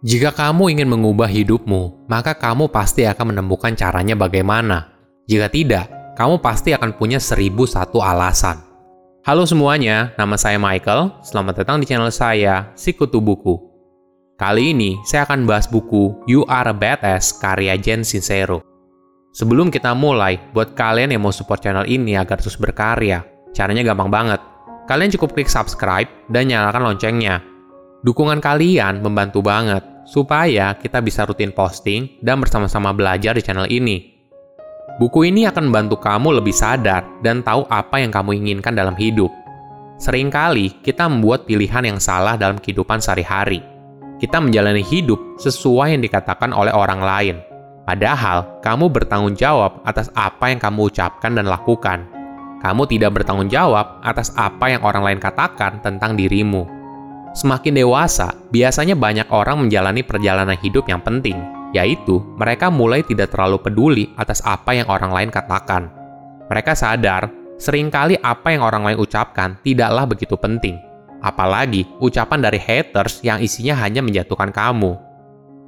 Jika kamu ingin mengubah hidupmu, maka kamu pasti akan menemukan caranya bagaimana. Jika tidak, kamu pasti akan punya seribu satu alasan. Halo semuanya, nama saya Michael. Selamat datang di channel saya, Sikutu Buku. Kali ini, saya akan bahas buku You Are a Badass karya Jen Sincero. Sebelum kita mulai, buat kalian yang mau support channel ini agar terus berkarya, caranya gampang banget. Kalian cukup klik subscribe dan nyalakan loncengnya. Dukungan kalian membantu banget supaya kita bisa rutin posting dan bersama-sama belajar di channel ini. Buku ini akan membantu kamu lebih sadar dan tahu apa yang kamu inginkan dalam hidup. Seringkali kita membuat pilihan yang salah dalam kehidupan sehari-hari. Kita menjalani hidup sesuai yang dikatakan oleh orang lain. Padahal, kamu bertanggung jawab atas apa yang kamu ucapkan dan lakukan. Kamu tidak bertanggung jawab atas apa yang orang lain katakan tentang dirimu. Semakin dewasa, biasanya banyak orang menjalani perjalanan hidup yang penting, yaitu mereka mulai tidak terlalu peduli atas apa yang orang lain katakan. Mereka sadar, sering kali apa yang orang lain ucapkan tidaklah begitu penting. Apalagi ucapan dari haters yang isinya hanya menjatuhkan kamu.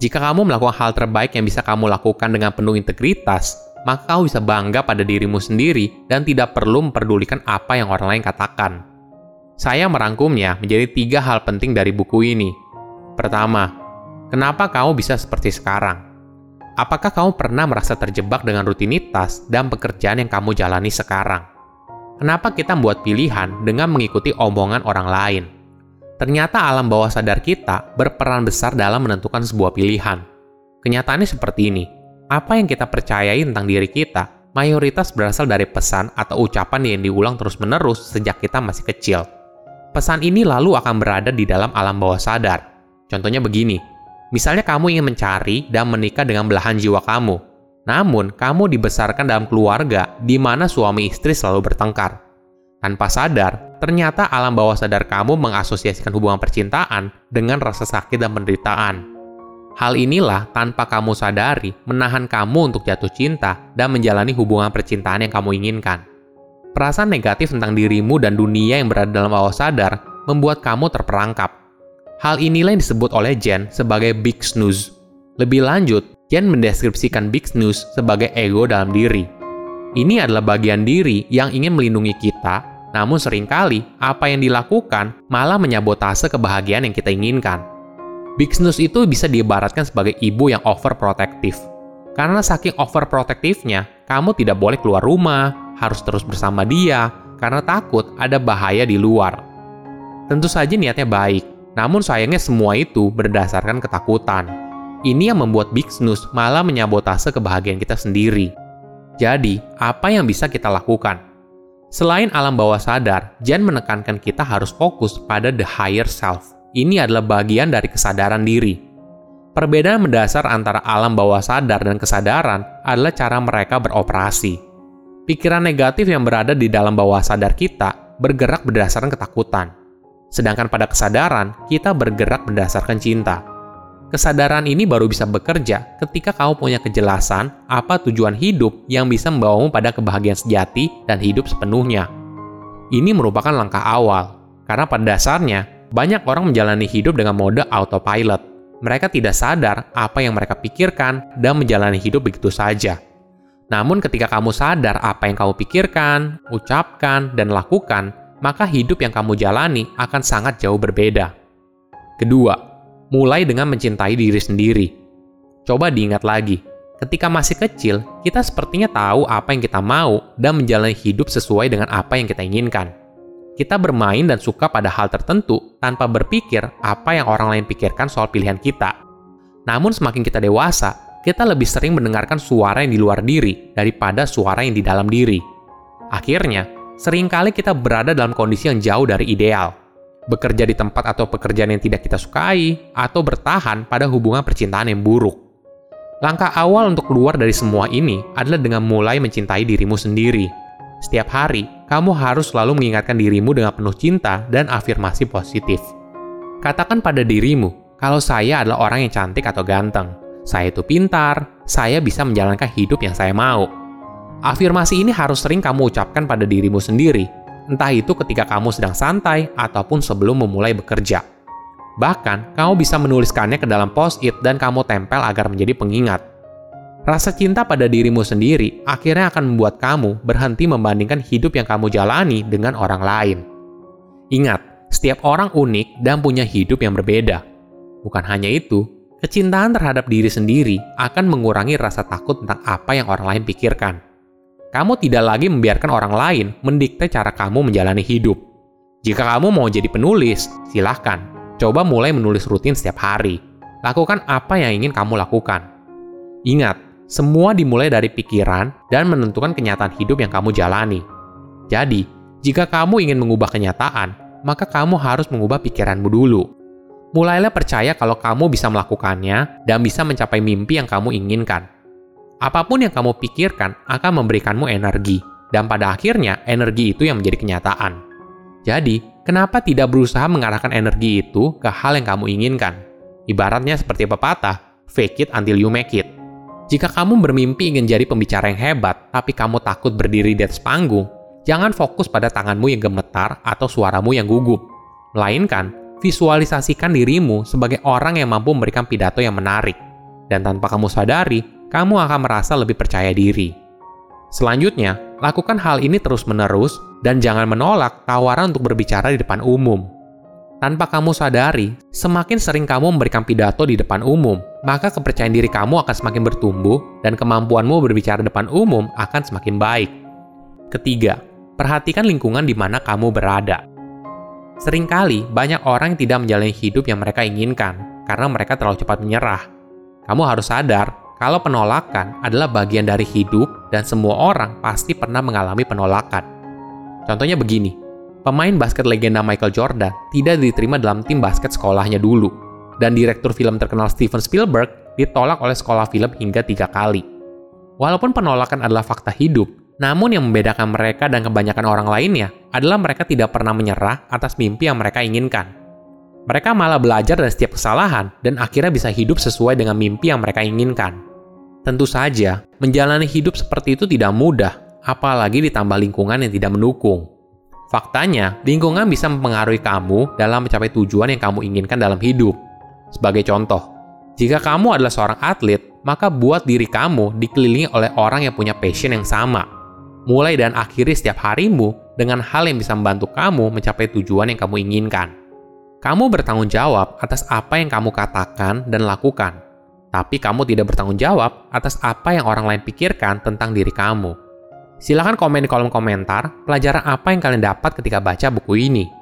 Jika kamu melakukan hal terbaik yang bisa kamu lakukan dengan penuh integritas, maka kamu bisa bangga pada dirimu sendiri dan tidak perlu memperdulikan apa yang orang lain katakan. Saya merangkumnya menjadi tiga hal penting dari buku ini. Pertama, kenapa kamu bisa seperti sekarang? Apakah kamu pernah merasa terjebak dengan rutinitas dan pekerjaan yang kamu jalani sekarang? Kenapa kita membuat pilihan dengan mengikuti omongan orang lain? Ternyata alam bawah sadar kita berperan besar dalam menentukan sebuah pilihan. Kenyataannya seperti ini. Apa yang kita percayai tentang diri kita mayoritas berasal dari pesan atau ucapan yang diulang terus-menerus sejak kita masih kecil. Pesan ini lalu akan berada di dalam alam bawah sadar. Contohnya begini, misalnya kamu ingin mencari dan menikah dengan belahan jiwa kamu. Namun, kamu dibesarkan dalam keluarga di mana suami istri selalu bertengkar. Tanpa sadar, ternyata alam bawah sadar kamu mengasosiasikan hubungan percintaan dengan rasa sakit dan penderitaan. Hal inilah tanpa kamu sadari menahan kamu untuk jatuh cinta dan menjalani hubungan percintaan yang kamu inginkan. Perasaan negatif tentang dirimu dan dunia yang berada dalam bawah sadar membuat kamu terperangkap. Hal inilah yang disebut oleh Jen sebagai big snooze. Lebih lanjut, Jen mendeskripsikan big snooze sebagai ego dalam diri. Ini adalah bagian diri yang ingin melindungi kita, namun sering kali apa yang dilakukan malah menyabotase kebahagiaan yang kita inginkan. Big snooze itu bisa diibaratkan sebagai ibu yang overprotective. Karena saking overprotectivenya, kamu tidak boleh keluar rumah, harus terus bersama dia karena takut ada bahaya di luar. Tentu saja niatnya baik, namun sayangnya semua itu berdasarkan ketakutan. Ini yang membuat Snooze malah menyabotase kebahagiaan kita sendiri. Jadi, apa yang bisa kita lakukan? Selain alam bawah sadar, Jen menekankan kita harus fokus pada the higher self. Ini adalah bagian dari kesadaran diri. Perbedaan mendasar antara alam bawah sadar dan kesadaran adalah cara mereka beroperasi. Pikiran negatif yang berada di dalam bawah sadar kita bergerak berdasarkan ketakutan. Sedangkan pada kesadaran, kita bergerak berdasarkan cinta. Kesadaran ini baru bisa bekerja ketika kamu punya kejelasan apa tujuan hidup yang bisa membawamu pada kebahagiaan sejati dan hidup sepenuhnya. Ini merupakan langkah awal, karena pada dasarnya banyak orang menjalani hidup dengan mode autopilot. Mereka tidak sadar apa yang mereka pikirkan dan menjalani hidup begitu saja. Namun ketika kamu sadar apa yang kamu pikirkan, ucapkan, dan lakukan, maka hidup yang kamu jalani akan sangat jauh berbeda. Kedua, mulai dengan mencintai diri sendiri. Coba diingat lagi, ketika masih kecil, kita sepertinya tahu apa yang kita mau dan menjalani hidup sesuai dengan apa yang kita inginkan. Kita bermain dan suka pada hal tertentu tanpa berpikir apa yang orang lain pikirkan soal pilihan kita. Namun semakin kita dewasa, kita lebih sering mendengarkan suara yang di luar diri daripada suara yang di dalam diri. Akhirnya, sering kali kita berada dalam kondisi yang jauh dari ideal. Bekerja di tempat atau pekerjaan yang tidak kita sukai, atau bertahan pada hubungan percintaan yang buruk. Langkah awal untuk keluar dari semua ini adalah dengan mulai mencintai dirimu sendiri. Setiap hari, kamu harus selalu mengingatkan dirimu dengan penuh cinta dan afirmasi positif. Katakan pada dirimu, kalau saya adalah orang yang cantik atau ganteng saya itu pintar, saya bisa menjalankan hidup yang saya mau. Afirmasi ini harus sering kamu ucapkan pada dirimu sendiri, entah itu ketika kamu sedang santai ataupun sebelum memulai bekerja. Bahkan, kamu bisa menuliskannya ke dalam post-it dan kamu tempel agar menjadi pengingat. Rasa cinta pada dirimu sendiri akhirnya akan membuat kamu berhenti membandingkan hidup yang kamu jalani dengan orang lain. Ingat, setiap orang unik dan punya hidup yang berbeda. Bukan hanya itu, kecintaan terhadap diri sendiri akan mengurangi rasa takut tentang apa yang orang lain pikirkan. Kamu tidak lagi membiarkan orang lain mendikte cara kamu menjalani hidup. Jika kamu mau jadi penulis, silahkan. Coba mulai menulis rutin setiap hari. Lakukan apa yang ingin kamu lakukan. Ingat, semua dimulai dari pikiran dan menentukan kenyataan hidup yang kamu jalani. Jadi, jika kamu ingin mengubah kenyataan, maka kamu harus mengubah pikiranmu dulu. Mulailah percaya kalau kamu bisa melakukannya dan bisa mencapai mimpi yang kamu inginkan. Apa pun yang kamu pikirkan akan memberikanmu energi, dan pada akhirnya energi itu yang menjadi kenyataan. Jadi, kenapa tidak berusaha mengarahkan energi itu ke hal yang kamu inginkan? Ibaratnya seperti pepatah, fake it until you make it. Jika kamu bermimpi ingin jadi pembicara yang hebat, tapi kamu takut berdiri di atas panggung, jangan fokus pada tanganmu yang gemetar atau suaramu yang gugup. Melainkan, visualisasikan dirimu sebagai orang yang mampu memberikan pidato yang menarik. Dan tanpa kamu sadari, kamu akan merasa lebih percaya diri. Selanjutnya, lakukan hal ini terus-menerus dan jangan menolak tawaran untuk berbicara di depan umum tanpa kamu sadari, semakin sering kamu memberikan pidato di depan umum, maka kepercayaan diri kamu akan semakin bertumbuh dan kemampuanmu berbicara depan umum akan semakin baik. Ketiga, perhatikan lingkungan di mana kamu berada. Seringkali banyak orang yang tidak menjalani hidup yang mereka inginkan karena mereka terlalu cepat menyerah. Kamu harus sadar kalau penolakan adalah bagian dari hidup dan semua orang pasti pernah mengalami penolakan. Contohnya begini, Pemain basket legenda Michael Jordan tidak diterima dalam tim basket sekolahnya dulu, dan direktur film terkenal Steven Spielberg ditolak oleh sekolah film hingga tiga kali. Walaupun penolakan adalah fakta hidup, namun yang membedakan mereka dan kebanyakan orang lainnya adalah mereka tidak pernah menyerah atas mimpi yang mereka inginkan. Mereka malah belajar dari setiap kesalahan dan akhirnya bisa hidup sesuai dengan mimpi yang mereka inginkan. Tentu saja, menjalani hidup seperti itu tidak mudah, apalagi ditambah lingkungan yang tidak mendukung. Faktanya, lingkungan bisa mempengaruhi kamu dalam mencapai tujuan yang kamu inginkan dalam hidup. Sebagai contoh, jika kamu adalah seorang atlet, maka buat diri kamu dikelilingi oleh orang yang punya passion yang sama. Mulai dan akhiri setiap harimu dengan hal yang bisa membantu kamu mencapai tujuan yang kamu inginkan. Kamu bertanggung jawab atas apa yang kamu katakan dan lakukan, tapi kamu tidak bertanggung jawab atas apa yang orang lain pikirkan tentang diri kamu. Silahkan komen di kolom komentar pelajaran apa yang kalian dapat ketika baca buku ini.